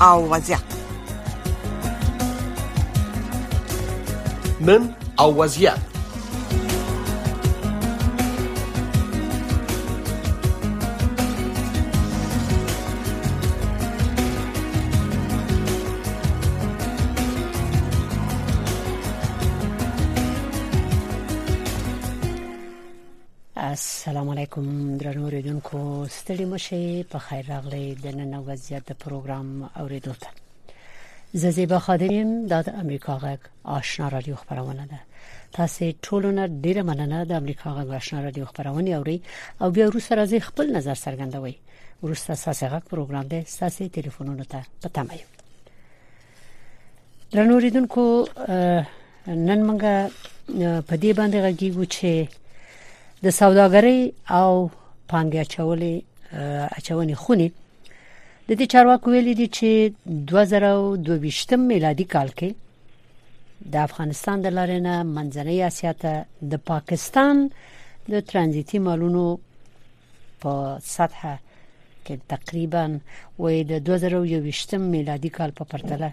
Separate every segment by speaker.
Speaker 1: او وضعیت
Speaker 2: نن او وضعیت
Speaker 3: السلام علیکم درنو اوریدونکو ستړي مشه په خیر راغلی د نن وضعیت د پروګرام اوریدو ته. ززیبا خادمیم د امریکا غږ آشنا رادیو خبرونه ده. تاسو ټولونه ډیره مننه د امریکا غږ آشنا رادیو خبرونه اوري او بیا وروسته راځي خپل نظر څرګندوي وروسته ساسه غږ پروګرام ده ساسه ټلیفونونو ته پته مې درنو اوریدونکو نن موږ په دې باندې غږیږو چې د سوداګرۍ او پانګه اچولې اچونې خونی د دې چارواکو ویل دي چې 2022 میلادي کال کې د افغانستان د لارې نه منځنۍ اسیا ته د پاکستان د ترانزیتي مالونو په سطحه کې تقریبا وې د 2022 میلادي کال په پرتله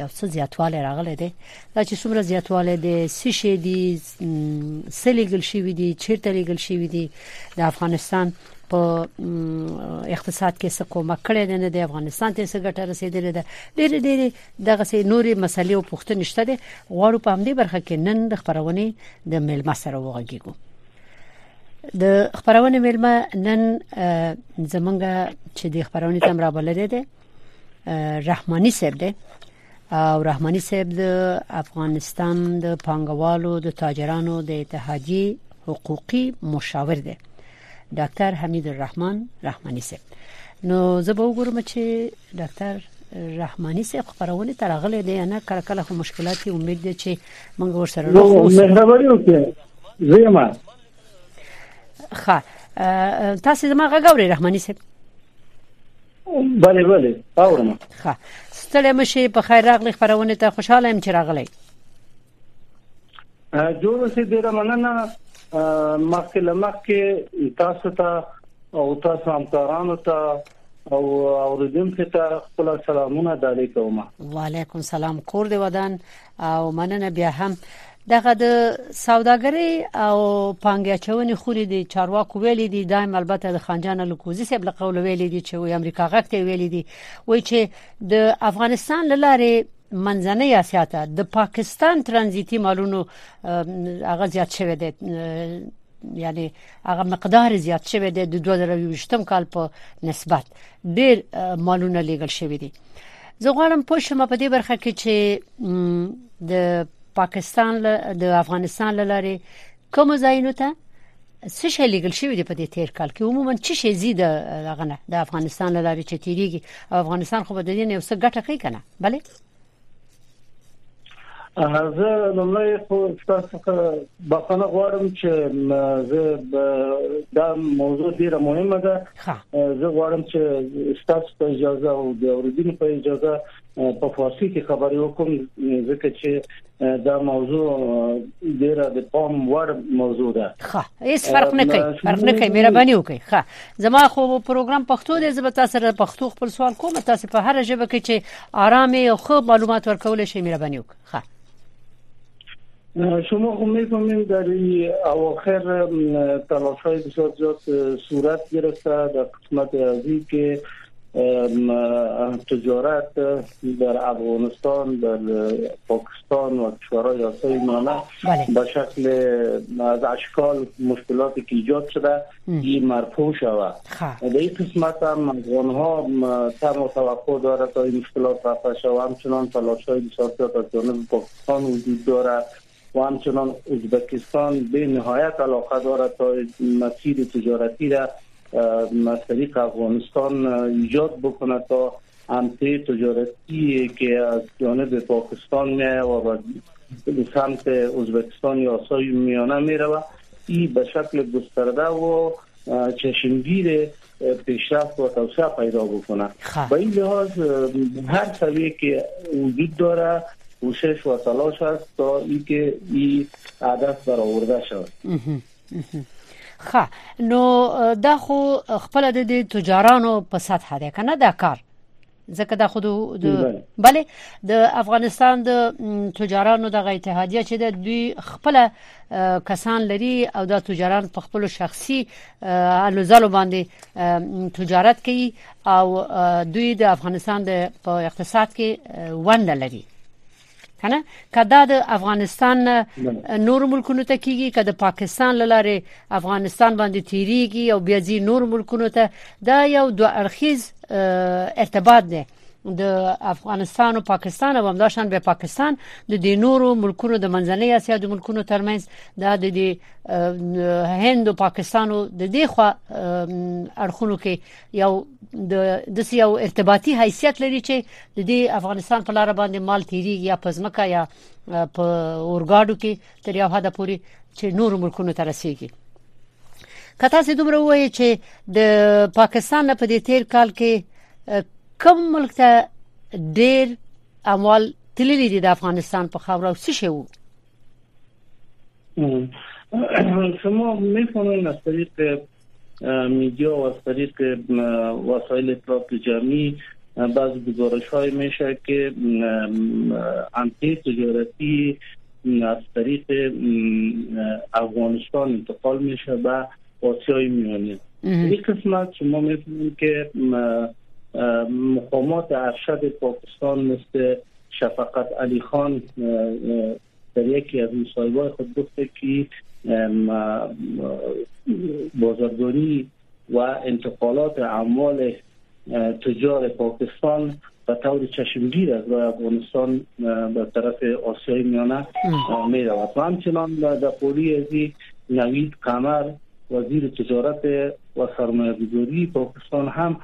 Speaker 3: یو څه زیاتواله راغله ده دا چې څومره زیاتواله ده سشي دي سلیګل شي دي چیرته لیګل شي دي. د افغانستان په اقتصاد کې څه کومه کړې ده نه د افغانستان ته څه ګټه رسیدلې ده. ډېر ډېر دغه سي نوري مسلې او پوښتنې شته دي. غواړو په همدې برخه کې نن د خبرونه د میلمه سره وغږیږو. د خبرونه میلمه نن زمونږ چې د خبرونه تم را بلل دي رحماني صاحب ده او رحماني صاحب د افغانستان د پانګوالو د تاجرانو د اتحادیه حقوقي مشاور دی. ډاکټر حمید الرحمن رحماني صاحب. نو زه به وګورم چې ډاکټر رحماني صاحب خبرونه ترغله دی نه کله کله خو مشکلات امید دي چې موږ ورسره
Speaker 4: نو مهرباني وکړئ زما
Speaker 3: ښه. تاسو زما غوړي رحماني صاحب
Speaker 4: بله بله اورم
Speaker 3: ښه ستړي مشه په خیر راغلی خبرونه ته خوشاله يم چې راغلی.
Speaker 4: جوړ سي ډیره مننه. مخکې لمخکې تاسو ته او تاسو همکارانو ته او اوریدونکو ته خپل سلامونه دالې کوم.
Speaker 3: وعلیکم سلام کور دی ودان او مننه بیا هم دغه د سوداګرۍ او پانګه اچونې خوري دي چارواکو ویلي دي. دایم البته د خانجان لکوزي سیب له قول ویلي دي چې وي امریکا غکته ویلي دي. وای چې د افغانستان لاره منځنۍ اسیا ته د پاکستان ترانزیتي مالونو هغه زیات شوی دی. یعنی هغه مقدار زیات شوی دی د 2020 کال په نسبت. ډیر مالونه لیږل شوی دي. زه غواړم پوه شم په دې برخه کې چې د پاکستان له د افغانستان لاره کوم ځایونو ته؟ څه شي لګل شوی دی په دې تیر کال کې؟ عموما څه شي زیاده غنه د افغانستان لاره چې تیریږي افغانستان خو د دې نه څه ګټه کوي کنه bale
Speaker 4: زه لومړی خو تاسو څخه بخښنه غواړم چې زه دا موضوع ډیره مهمه ده. زه غواړم چې تاسو ته اجازه او د اوریدونکو په اجازه په فارسی کې خبرې وکم ځکه چې دا موضوع ډیره د پام وړ موضوع ده
Speaker 3: ښه هیڅ فرق نه کوي فرق نه کوي مهرباني وکړئ ښه زما خو پروګرام پښتو دی زه به تاسو سره پښتو خپل سوال کوم تاسو په هر ژبه کې چې آرامي او خو معلومات ورکول شي مهرباني وکړئ ښه
Speaker 4: شما امید کنیم در اواخر تلاش های بسیار زیاد صورت گرفته در قسمت ازی که تجارت در افغانستان در پاکستان و کشورهای آسیای میانه به شکل از اشکال مشکلاتی که ایجاد شده این مرفوع شود در این قسمت هم افغان ها تم و توقع داره تا این مشکلات رفع شود همچنان تلاش های بسیار از جانب پاکستان وجود داره و همچنان ازبکستان به نهایت علاقه دارد تا مسیر تجارتی را از طریق افغانستان ایجاد بکنه تا امته تجارتی که از جانب پاکستان میایه و به سمت ازبکستان یا آسای میانه میره این به شکل گسترده و چشمگیر پیشرفت و توسعه پیدا بکنه. با این لحاظ هر سویه که وجود داره کوشش و تلاش است تا اینکه این هدف برآورده شود.
Speaker 3: خا نو دا خو خپل د تجارانو په سطح ده کنه دا کار. ځکه دا خود د bale د افغانستان د تجارانو د اتحادیه چې د دوی خپل کسان لري او د تجاران په خپل شخصي الوزالو باندې تجارت کوي او دوی د افغانستان د په اقتصاد کې ونده لري کنه کدا د افغانستان نور ملکونو ته کیږي کدا پاکستان لاره افغانستان باندې تیریږي او بیا ځي نور ملکونو ته دا یو دوه اړخیز ارتباط دی د افغانستان او پاکستان او همداشان به پاکستان د دې نورو ملکونو د منځنۍ اسیا د ملکونو ترمنځ د د هند او پاکستان د دې خوا اړخونو کې یو د د یو ارتباطي حیثیت لري چې د دې افغانستان په لار باندې مال تیری یا پزمکا یا په اورګاډو کې تر یو حد پورې چې نور ملکونو ته رسیږي. کته سي دومره وایي چې د پاکستان په دې تیر کال کې کوم ملک ته ډیر اموال تللی دي د افغانستان په خاور او څه شو
Speaker 4: شما می‌فهمید از طریق media و از طریق وسایل اطلاعات جمعی بعض گزارش های میشه که انتی تجارتی از طریق افغانستان انتقال میشه به آسیای میانه این قسمت شما می‌فهمید که مقامات ارشد پاکستان مثل شفقت علی خان در یکی از مصاحبه خود گفته که بازرگانی و انتقالات اموال تجار پاکستان به طور چشمگیر از راه افغانستان به طرف آسیای میانه می رود و همچنان در قولی ازی نوید قمر وزیر تجارت و سرمایه پاکستان هم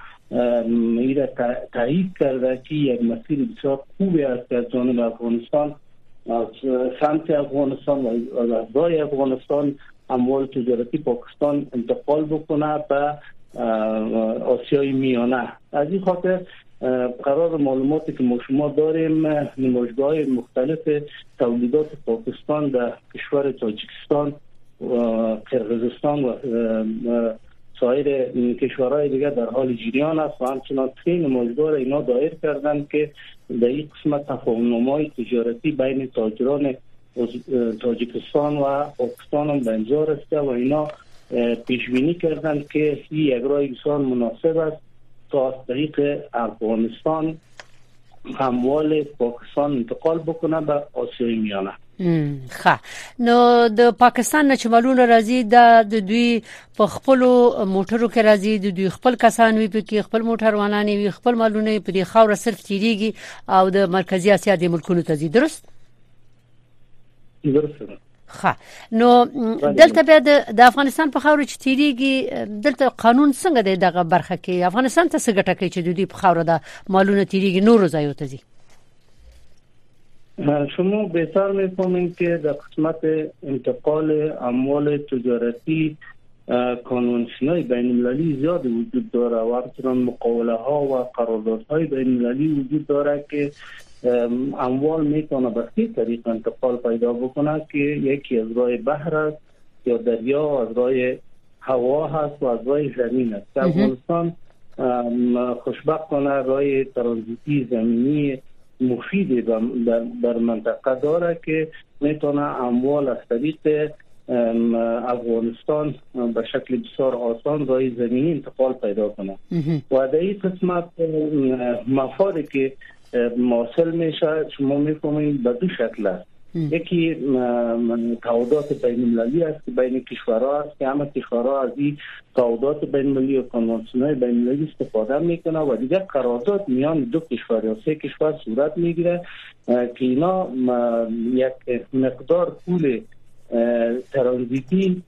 Speaker 4: میره تایید کرده که یک مسیر بسیار خوبی است از جانب افغانستان. سمت افغانستان و از افغانستان اموال تجارتی پاکستان انتقال بکنه به آسیای میانه. از این خاطر قرار معلوماتی که ما شما داریم نمایشگاه مختلف تولیدات پاکستان در کشور تاجیکستان قرقیزستان و سایر کشورهای دیگه در حال جریان است و همچنان سه نمایشگاه اینا دایر کردن که در این قسمت تفاهم تجارتی بین تاجران تاجیکستان و پاکستان هم به رسیده و اینا پیش بینی کردن که این یک راه مناسب است تا از طریق افغانستان اموال پاکستان انتقال بکنه به آسیای میانه.
Speaker 3: ښه. نو د پاکستان نه چې مالونه راځي د دوی په خپل موټرو کې راځي. د دوی خپل کسان وي په کې خپل موټر وانانی وي خپل مالونه په خاور صرف تیریږي او د مرکزی اسیا د ملکونو ته ځي. درست؟
Speaker 4: درست
Speaker 3: ښه. نو دلته بیا د افغانستان په خاور چې تیریږي دلته قانون څنګه دی دغه برخه کې؟ افغانستان ته څه ګټه کوي چې د دوی په خاور د مالونه تیریږي؟ نور ځایو ته ځي
Speaker 4: شما بهتر می‌فهمید که در قسمت انتقال اموال تجارتی کنوانسیون های بین المللی زیاد وجود داره و همچنان مقاوله ها و قراردادهای بین المللی وجود داره که اموال می‌تونه به سه طریق انتقال پیدا بکنه که یکی از راه بحر است یا دریا از راه هوا هست و از راه زمین است. افغانستان خوشبختانه راه ترانزیتی زمینی مفیدی در منطقه داره که می‌تونه اموال از طریق افغانستان به شکل بسیار آسان رای زمینی انتقال پیدا کنه. و در این قسمت مفادی که حاصل میشه شما می‌فهمید به دو شکل است. یکی تعهدات بین المللی است که بین کشورها است که همه کشورها از این تعهدات بین المللی و کنوانسیون بین المللی استفاده می‌کنه و دیگر قرارداد میان دو کشور یا سه کشور صورت می‌گیره که اینا یک مقدار پول ترانزیتی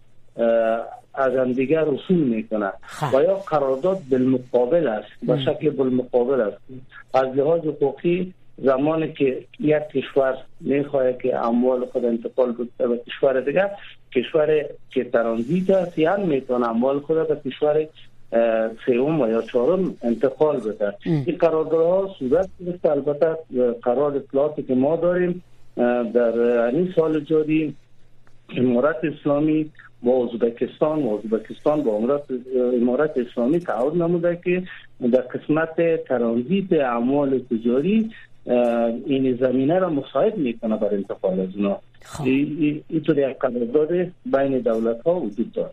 Speaker 4: از هم دیگر رسول می‌کنه خب. و یا قرارداد بالمقابل است به شکل بالمقابل است. از لحاظ حقوقی زمانی که یک کشور می‌خواد که اموال خود انتقال بده به کشور دیگر کشور که ترانزیت است هم می‌تونه اموال خود به کشور سوم و یا چهارم انتقال بده. این قراردادها صورت گرفته. البته قرار اطلاعاتی که ما داریم در این سال جاری امارت اسلامی با ازبکستان و ازبکستان با امارات امارات اسلامی تعهد نموده که در قسمت ترانزیت اعمال تجاری این زمینه را مساعد میکنه بر انتقال از اونا. اینطور یک قرارداد بین دولت ها وجود داره.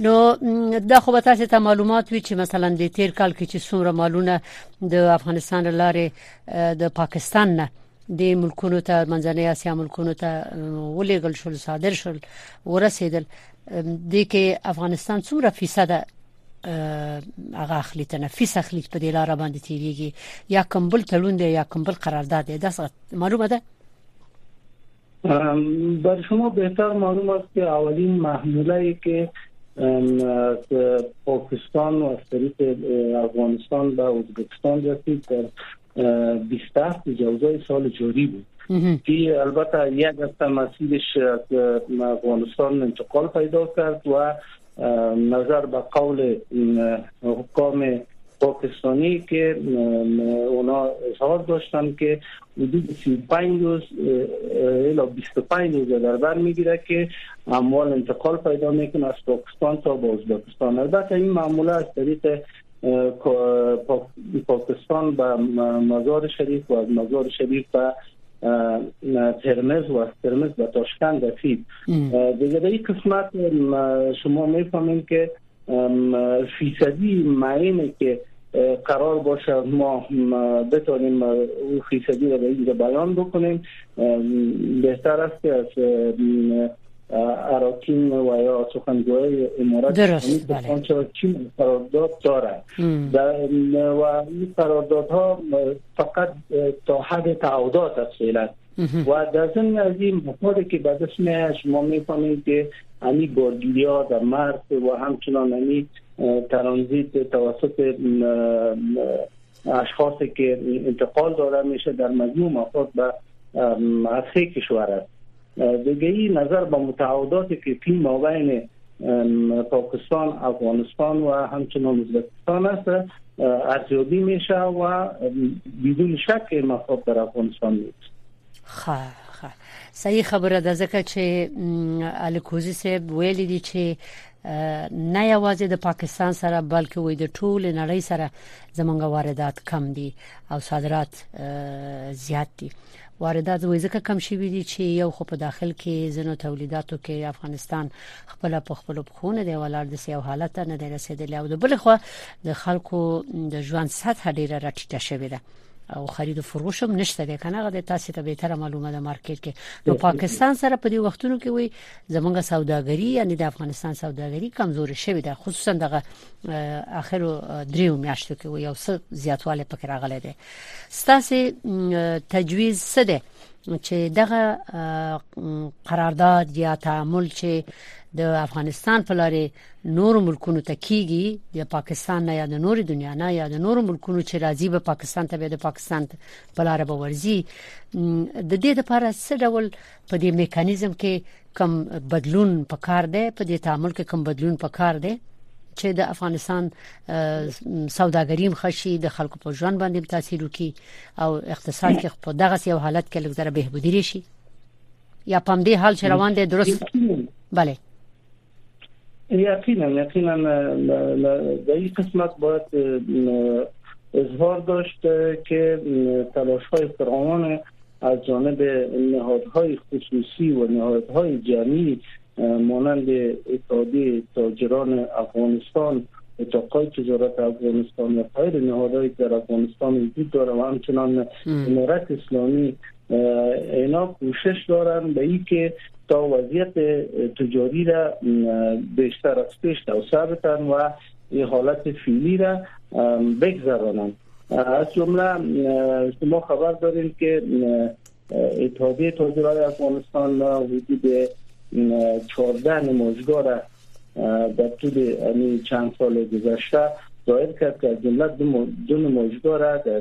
Speaker 3: نو دا خو به تاسو ته معلومات وی چې مثلا د تیر کال کې چې څومره مالونه د افغانستان لارې د پاکستان نه د ملکونو ته منځنۍ اسیا ملکونو ته ولېګل شول صادر شول ورسېدل. د کې افغانستان څومره فیصد هغه اخلي تنفس اخلي په دې لار باندې تیریږي یا کوم بل تړون دی یا کوم بل قرارداد دی دا معلومه ده
Speaker 4: بر شما بهتر معلوم است که اولین محموله ای که پاکستان و از طریق افغانستان به ازبکستان رسید در 27 جوزای سال جاری بود. که البته یک از مسیرش از افغانستان انتقال پیدا کرد و نظر به قول حکام پاکستانی که اونا اظهار داشتن که حدود 35 روز الا 25 روز در بر می‌گیره که اموال انتقال پیدا می‌کنه از پاکستان تا به ازبکستان البته این معموله از طریق پاکستان به مزار شریف و از مزار شریف به ترمز و از ترمز به تاشکند رسید. دیگه در این قسمت شما می‌فهمین که فیصدی معینه که قرار باشه ما بتونیم او فیصدی رو به اینجا بیان بکنیم. بهتر است که از اراکین و یا سخنگوهای امارات
Speaker 3: درست بله.
Speaker 4: چین قرارداد داره. و این قراردادها فقط تا حد تعهدات است فعلا. و در ضمن از این مفاده که به دست شما می‌فهمید که امی بارگیری ها در مرد و همچنان امی ترانزیت توسط اشخاصی که انتقال داره میشه در مجموع افراد به سه کشور است. دیگه این نظر به متعهداتی که فی مابین پاکستان افغانستان و همچنان ازبکستان است. ارزیابی میشه و بدون شک مفاد در افغانستان نیست.
Speaker 3: خب صحیح خبره ده ځکه چې الکوزي صاحب ویل دي چې نه یوازې د پاکستان سره بلکې وې د ټول نړۍ سره زمونږ واردات کم دي او صادرات زیات دي واردات وې ځکه کم شوي دي چې یو خو په داخل کې زنو تولیداتو کې افغانستان خپل په خپل بخونه دی ولر د سیو حالت نه دی رسیدلی او د بل خو د خلکو د ژوند سطح ډیره راټیټه شوې ده او خرید و فروش هم نشته ده کنه غو تاسو ته به تر معلومه ده مارکیټ کې. نو پاکستان سره په دې وختونو کې وي زمونږه سوداګري یعنی د افغانستان سوداګري کمزوري شوې ده. خصوصا د اخرو دریو میاشتو کې یو څه زیاتواله پکې راغله ده ستاسو تجویز څه ده چې دغه قرارداد یا تعامل چې د افغانستان په لارې نور ملکونو ته کیږي د پاکستان نه یا د نور دنیا نه یا د نور ملکونو چې راځي به پاکستان ته به د پاکستان په لارې به ورزي د دې لپاره څه ډول په دې میکانیزم کې کم بدلون پکار دی په دې تعامل کې کم بدلون پکار دی چې د افغانستان سوداګریم خشي د خلکو په ژوند باندې تاثیر وکي او اقتصاد کې په دغه یو حالت کې لږ زره بهبودي شي یا پم دې حال چې روان دي درست؟ بله.
Speaker 4: یقینا یقینا در این قسمت باید اظهار داشت که تلاش های فراوان از جانب نهادهای خصوصی و نهادهای جمعی مانند اتحادیه تاجران افغانستان اتاقای تجارت افغانستان و غیر نهادهایی در افغانستان وجود داره و همچنان امارت اسلامی اینا کوشش دارن به این که تا وضعیت تجاری را بیشتر از پیش توسعه بدن و این حالت فعلی را بگذرانند از جمله شما خبر داریم که اتحادیه تاجران افغانستان حدود 14 نمایشگاه در طول چند سال گذشته ظاهر کرد که از جمله دو نمایشگاه را در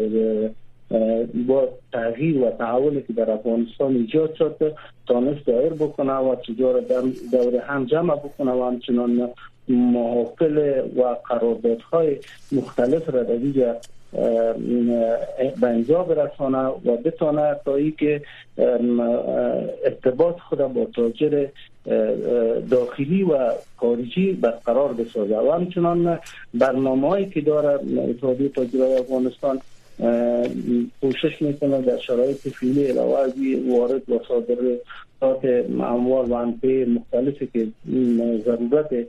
Speaker 4: با تغییر و تحولی که در افغانستان ایجاد شد تانست دایر بکنه و تجارت دور هم جمع بکنه و همچنان محافل و قراردادهای مختلف را در به انجا برسانه و بتانه تا ای که ارتباط خود با تاجر داخلی و خارجی برقرار بسازه. و همچنان برنامه هایی که داره اتحادیه تاجرای افغانستان کوشش می‌کنه در شرایط فعلی علاوه وارد و صادرات اموال و انپه مختلفی که ضرورت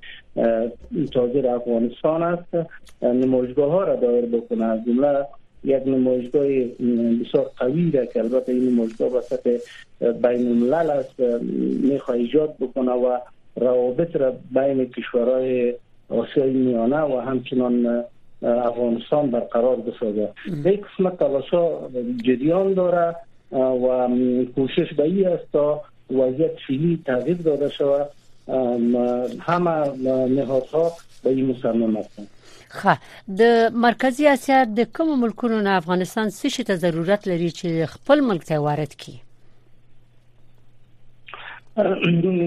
Speaker 4: تاجر افغانستان است. نمایشگاه ها را دایر بکنه. از جمله یک نمایشگاه بسیار قوی را که البته این نمایشگاه وسط بین الملل است می‌خواه ایجاد بکنه و روابط را بین کشورهای آسیای میانه و همچنان افغانستان برقرار بسازه. یک قسم تلاشا جریان داره و کوشش به این است تا وضعیت فعلی تغییر داده شود. همه نهادها به این مصمم هستند
Speaker 3: خه د مرکزی اسیا د کوم ملکونو نه افغانستان څه شي ته ضرورت لري چې خپل ملک ته وارد کړي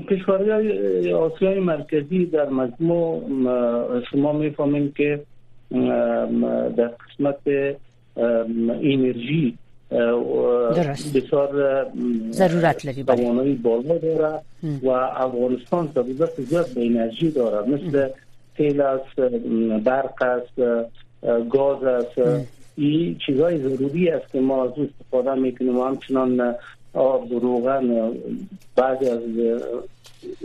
Speaker 4: کشورهای آسیای مرکزی در مجموع شما میفهمیم که در قسمت انرژی بسیار
Speaker 3: ضرورت لري
Speaker 4: توانایی بالا داره و افغانستان ضرورت زیاد به انرژی داره. مثل تیل است برق است گاز است. این چیزای ضروری است که ما از استفاده می‌کنیم و همچنان آب روغن بعضی از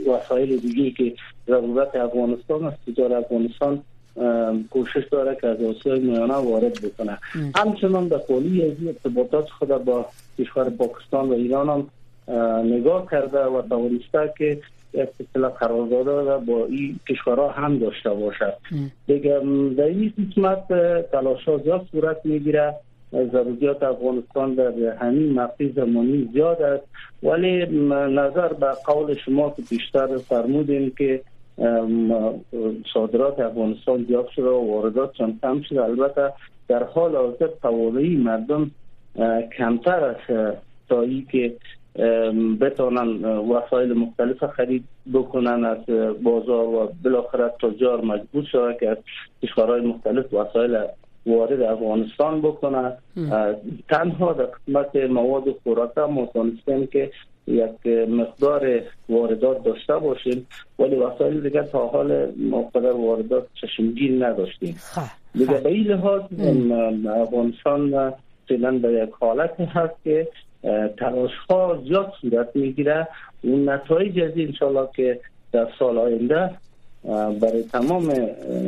Speaker 4: وسایل دیگه که ضرورت افغانستان است تجار افغانستان کوشش داره که از آسیای میانه وارد بکنه. همچنان به قولی از ارتباطات خود با کشور پاکستان و ایران هم نگاه کرده و توانسته که اصطلاح قرارداد با این کشورها هم داشته باشد. دیگه در این قسمت تلاش ها زیاد صورت می‌گیره. ضروریات افغانستان در همین مقطع زمانی زیاد است. ولی نظر به قول شما که بیشتر فرمودیم که صادرات افغانستان زیاد شده و واردات چند کم شده. البته در حال حاضر توانایی مردم کمتر است تا ای که بتونن وسایل مختلف خرید بکنن از بازار و بالاخره تجار مجبور شده که از کشورهای مختلف وسایل وارد افغانستان بکنه تنها در قسمت مواد خوراک ما که یک مقدار واردات داشته باشیم ولی وسایل دیگه تا حال مقدار واردات چشمگیر نداشتیم. دیگه به این لحاظ افغانستان فعلا به یک حالت هست که تلاش ها زیاد صورت می‌گیره. اون نتایج از انشالله که در سال آینده برای تمام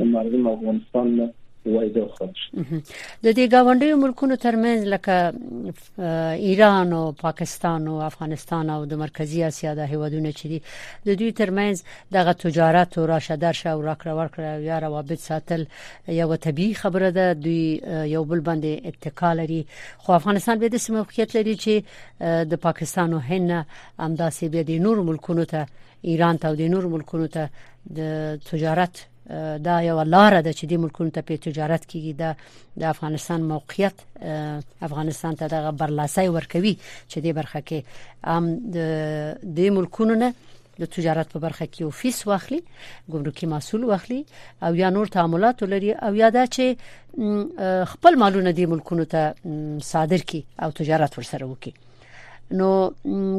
Speaker 4: مردم افغانستان وایده خود
Speaker 3: د دې گاونډي ملکونو ترمنځ لکه ایران او پاکستان او افغانستان او د مرکزی اسیا د هیوادونو چې دي د دوی ترمنځ دغه تجارت او راشدار شو راکړه ورکړه یا روابط ساتل یو طبي خبره ده. دوی یو بل باندې اتکا لري. خو افغانستان به د سموخیت لري چې د پاکستان او هند همداسې به د نور ملکونو ته ایران ته او د نور ملکونو ته د تجارت دا یو لار ده چې د ملکونو ته په تجارت کې د د افغانستان موقعیت افغانستان ته د برلاسي ورکوي چې د برخه کې. ام د ملکونو نه د تجارت په برخه کې او فیس واخلي ګمرکي مسول واخلي او یا نور تعاملات لري او یا دا چې خپل مالونه د ملکونو ته صادر کی او تجارت ورسره وکړي نو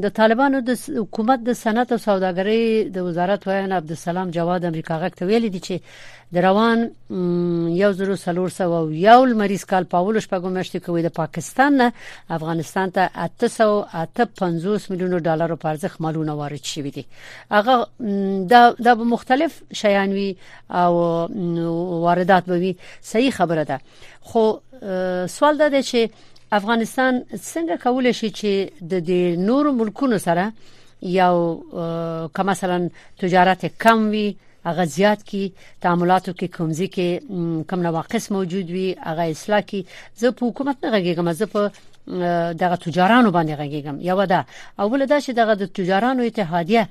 Speaker 3: د طالبانو د حکومت د صنعت او سوداګرۍ د وزارت وایي عبدالسلام جواد امریکا غک ته ویل دي چې د روان یو زرو سلور سو او یو مریض کال پاول شپږم میاشتې کوي د پاکستان نه افغانستان ته 850 میلیون ډالر په ارزښت مالونه وارد شوي دي. هغه د د مختلف شیان وی او واردات به وي. صحیح خبره ده. خو سوال ده چې افغانستان څنګه کولای شي چې د دې نورو ملکونو سره یو کما مثلا تجارت کم وي هغه زیات کی تعاملاتو کې کومځي کې کم نواقص موجود وي هغه اصلاح کی زه په حکومت نه غږیږم زه په دغه تجارانو باندې غږیږم. یو دا اول دا چې دغه د تجارانو اتحادیه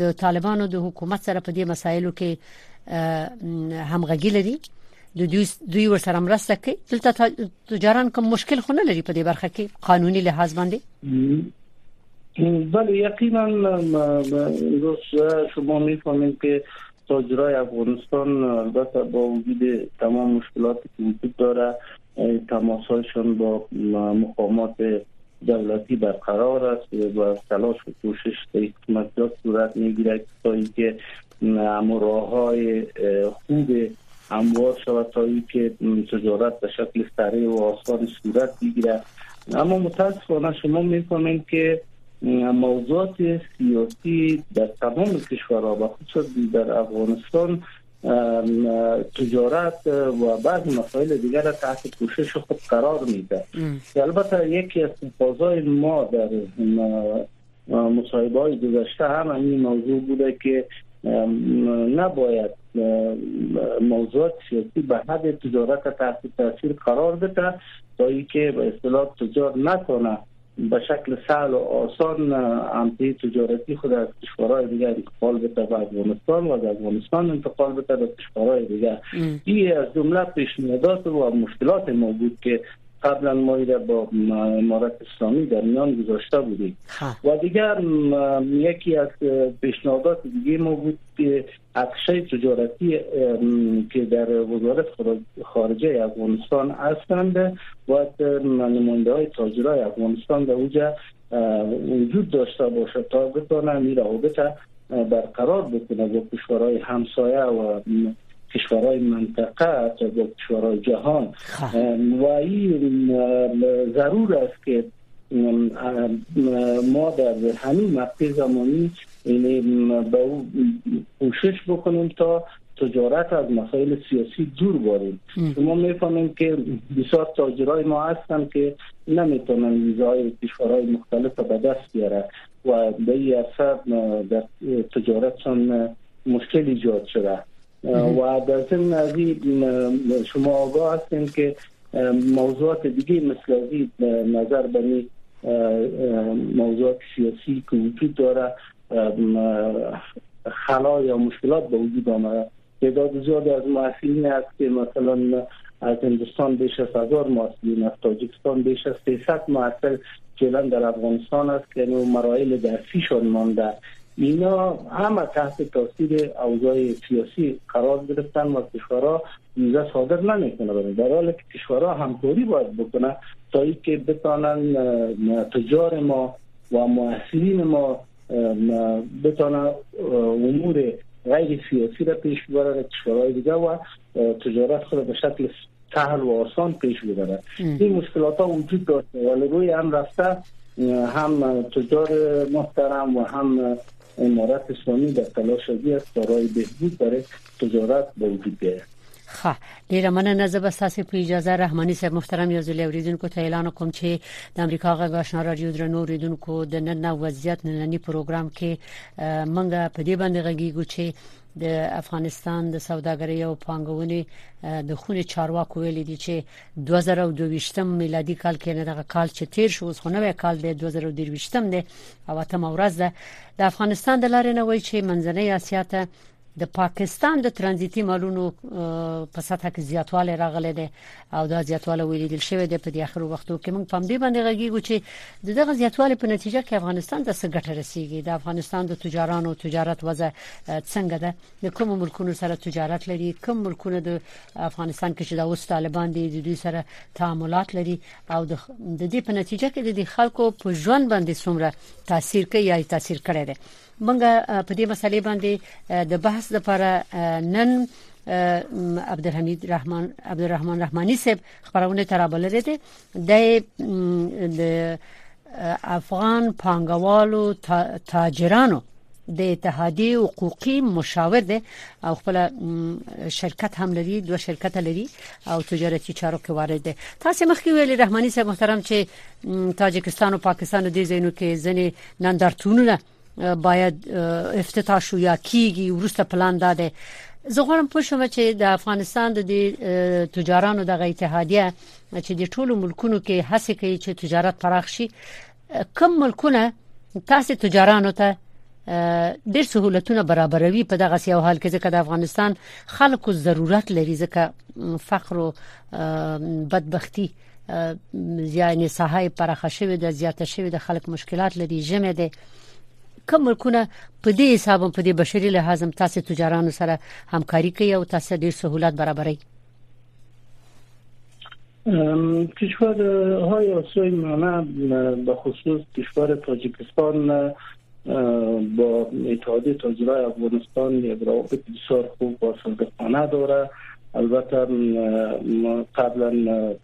Speaker 3: د طالبانو د حکومت سره په دې مسایلو کې همغږي لري دوی دوی ورسره مرسته کوي دلته تجاران کوم مشکل خو نه لري په دې برخه کې قانوني لحاظ باندې
Speaker 4: بله یقینا روز شما می‌فهمید که تاجرای افغانستان البته با وجود تمام مشکلاتی که وجود داره تماسهایشان با مقامات دولتی برقرار است و تلاش و کوشش در صورت می‌گیره تا اینکه راه های خوب هموار شود تا اینکه تجارت به شکل سریع و آسان صورت بگیره اما متاسفانه شما می‌فهمید که موضوعات سیاسی در تمام کشورها و خصوصا در افغانستان تجارت و بعض مسائل دیگر را تحت کوشش خود قرار میده البته یکی از تقاضای ما در مصاحبه های گذشته هم این موضوع بوده که نباید موضوعات سیاسی به حد تجارت تحت تاثیر قرار بده تا اینکه به اصطلاح تجار نکنه به شکل سهل و آسان امتی تجارتی خود از کشورهای دیگر انتقال بده به افغانستان و از افغانستان انتقال بده به کشورهای دیگر. این از جمله پیشنهادات و مشکلات موجود که قبلا ما با امارت اسلامی در میان گذاشته بودیم. و دیگر یکی از پیشنهادات دیگه ما بود که عکسای تجارتی که در وزارت خارجه افغانستان هستند و نماینده های تاجرای افغانستان در اوجا وجود داشته باشه تا بتانه می روابط برقرار بکنه با کشورهای همسایه و کشورهای منطقه تا با کشورهای جهان. خب. و این ضرور است که ما در همین مقطع زمانی به او کوشش بکنیم تا تجارت از مسائل سیاسی دور باریم. شما می‌فهمیم که بسیار تاجرای ما هستن که نمی‌تونن ویزای کشورهای مختلف به دست بیاره و به این اثر در تجارتشان مشکل ایجاد شده. و در ضمن از شما آگاه هستیم که موضوعات دیگه مثل از نظر بنی موضوعات سیاسی که وجود داره خلا یا مشکلات به وجود آمده. تعداد زیادی از محصلین هست که مثلا از هندوستان بیش از هزار محصلین از تاجیکستان بیش از 300 محصل فعلا در افغانستان است که مراحل درسیشان مانده. اینا همه تحت تاثیر اوضاع سیاسی قرار گرفتن و کشورها ویزا صادر نمی‌کنه در حالی که کشورها همکاری باید بکنه تا اینکه بتانن تجار ما و محصلین ما بتانن امور غیر سیاسی را پیش ببره کشورهای دیگه و تجارت خود به شکل سهل و آسان پیش ببره این مشکلات ها وجود داشته ولی روی هم رفته هم تجار محترم و هم امارت اسلامی در تلاش است برای بهبود برای تجارت به وجود بیاید
Speaker 3: خا ډیره مننه زه به تاسو په اجازه رحماني صاحب محترم یو ځل اوریدونکو ته اعلان کوم چې د امریکا غږ آشنا رادیو درنو اوریدونکو د نن وضعیت نننی پروګرام کې منګه په دې باندې غږیږو چې د افغانستان د سوداګرۍ او پانګونې د خونې چارواکو ویل دي چې 2022 میلادي کال کې نه دغه کال چې تیر شو خو نوې کال د 2022 دی او اتم ورځ ده د افغانستان د لارې نه وایي چې منځنۍ اسیا ته د پاکستان د ترانزیتي مالونو په سطح کې زیاتوالی راغلی دی او دا زیاتوالی ویل شوی دی په د اخر وختو کې. موږ پام دی باندې غږیږو چې دغه زیاتوالی په نتیجه کې افغانستان د سګټه رسیدي د افغانستان د تجارانو تجارت وضع څنګه ده؟ د کوم ملکونو سره تجارت لري؟ کوم ملکونه د افغانستان کې چې د اوس طالبان دي د دوی سره تعاملات لري؟ او د دې په نتیجه کې د خلکو په ژوند باندې څومره تاثیر کوي یا تاثیر کړی دی منګه په دې مسلې باندې د بحث لپاره نن عبدالحمید رحمان عبدالرحمن رحمانی صاحب خبرونه ترابل لري د افغان پانګوالو تاجرانو د اتحادیه حقوقي مشاور دی او خپل شرکت هم لري دوه شرکت لري او تجارتي چارو کې وارد دي تاسو مخکې ویلي رحماني صاحب محترم چې تاجکستان او پاکستان د دې زینو کې ځنې نندارتونونه باید افتتاح شو یا کیږي ورسته پلان داده زه غواړم پوه شم چې د افغانستان د تجارانو د اتحادیه چې د ټولو ملکونو کې هڅه کوي چې تجارت پراخ شي کوم ملکونه تاسو تجارانو ته ډېر سہولتونه برابروي په دغه سیاو حال کې ځکه د افغانستان خلکو ضرورت لري ځکه فقر او بدبختی یعنی ساحه پراخه شوی د زیاته شوی د خلک مشکلات لري جمع دي کوم ملکونه په دې حساب په دې بشري لحاظ تاسو تجارانو سره همکاري کوي او تاسو ډیر سہولت برابرای
Speaker 4: کشورهای آسیای میانه به خصوص کشور تاجیکستان با اتحادیه تاجرای افغانستان یک روابط بسیار خوب و صادقانه داره. البته قبلا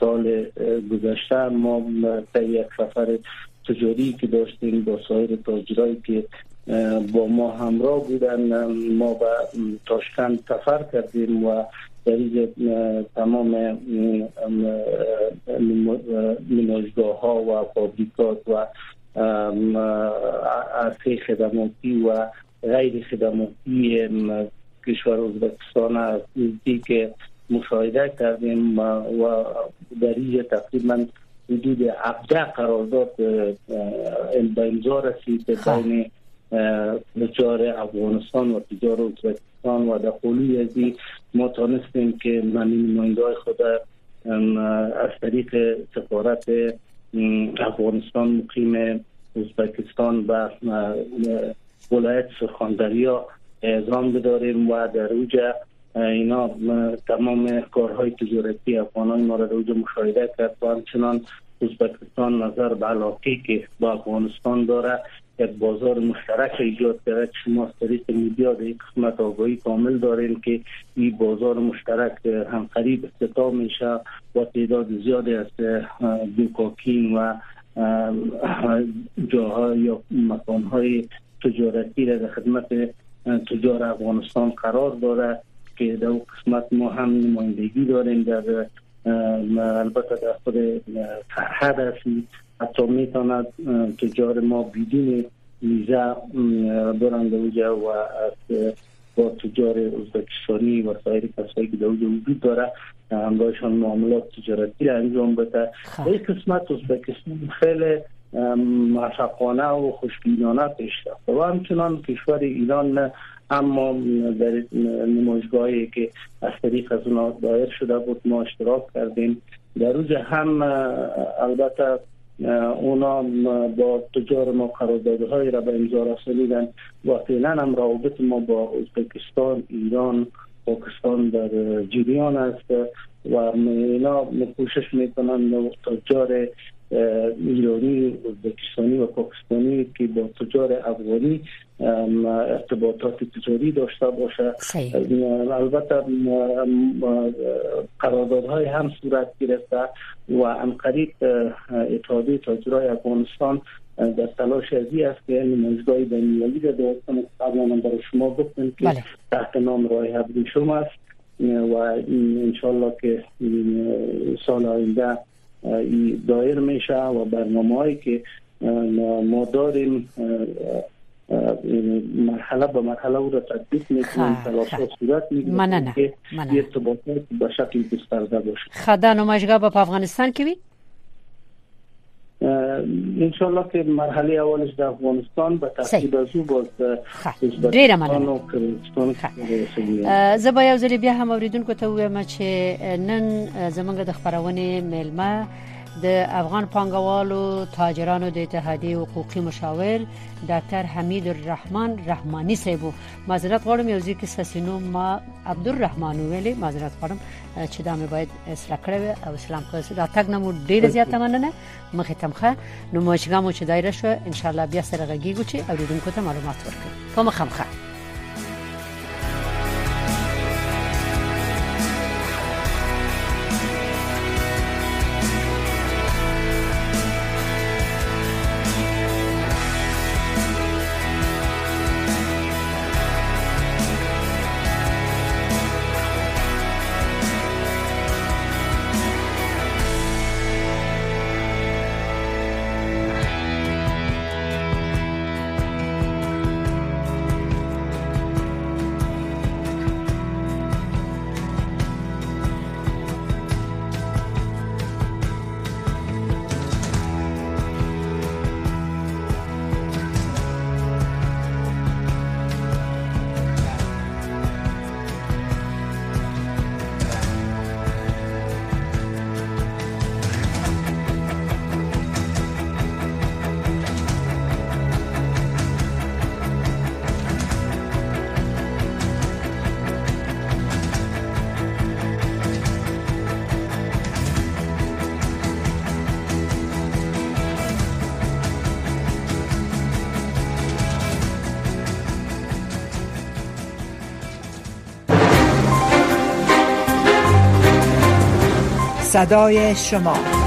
Speaker 4: سال گذشته ما تا یک سفر تجاری که داشتیم با سایر تاجرایی که با ما همراه بودن ما به تاشکند سفر کردیم و در تمام نمایشگاه ها و فابریکات و عرصه خدماتی و غیر خدماتی کشور ازبکستان که مشاهده کردیم و در اینجا تقریبا حدود 17 قرارداد به امضا رسید خب. بین تجار افغانستان و تجار ازبکستان و در خلوی از ما تانستیم که من نماینده خود از طریق سفارت افغانستان مقیم ازبکستان و ولایت سرخاندریا اعزام بداریم و در اوجه اینا تمام کارهای تجارتی افغانان ما را اوجه مشاهده کرد و همچنان ازبکستان نظر به علاقه که با افغانستان داره یک بازار مشترک ایجاد کرده شما از طریق میدیا در یک قسمت آگاهی کامل داریم که این بازار مشترک هم قریب افتتاح میشه با تعداد زیادی از دوکاکین و جاهای یا مکانهای تجارتی را در خدمت تجار افغانستان قرار داره. که در قسمت ما هم نمایندگی داریم در البته در خود فرحد هستیم حتی می‌تواند تجار ما بدون ویزا برند اونجا و از با تجار ازبکستانی و سایر کسایی که در وجود داره همراهشان معاملات تجارتی را انجام بده خب. این قسمت ازبکستان خیلی مشقانه و خوشبینانه پیش رفته و همچنان کشور ایران اما در نمایشگاهی که از طریق از اونا دایر شده بود ما اشتراک کردیم. در روز هم البته اونا با تجار ما قراردادهای را به امضا رسانیدن. و فعلا هم روابط ما با ازبکستان ایران پاکستان در جریان است و اینا کوشش می‌کنن تجار ایرانی ازبکستانی و پاکستانی که با تجار افغانی ارتباطات تجاری داشته باشه. البته قراردادهای هم صورت گرفته و ان قریب اتحادیه تاجرای افغانستان در تلاش ازی است که نمایشگاه بین‌المللی را داشتن قبلا برای شما گفتم که بله. تحت نام راه شما است. و انشالله که سال آینده دایر میشه و برنامه هایی که ما داریم مرحله به مرحله او را تطبیق می‌کنیم تلاش صورت می‌گیریم که ارتباطات به شکل گسترده باشه.
Speaker 3: خدا نمایشگاه با افغانستان کی وی
Speaker 4: انشالله که مرحله اولش در افغانستان به ترتیب از او باز
Speaker 3: ډیره مننه زه به یو ځل بیا هم اوریدونکو ته وایم چې نن زمونږ د خبرونه ملما د افغان پانګوالو تاجرانو د اتحادیه حقوقي مشاور ډاکټر حمید الرحمن رحمانی صاحب معذرت غواړم یو ځکه ساسینو ما عبدالرحمن ویلي. معذرت غواړم چې دا مې باید اصلاح کړو او اسلام کوس دا تک نمو ډیره زیاته مننه. مخه تمخه نو موشګامو چې دایره شو ان شاء الله بیا سره غږیږو چې اوریدونکو ته معلومات ورکړو. په مخه
Speaker 1: صدای شما.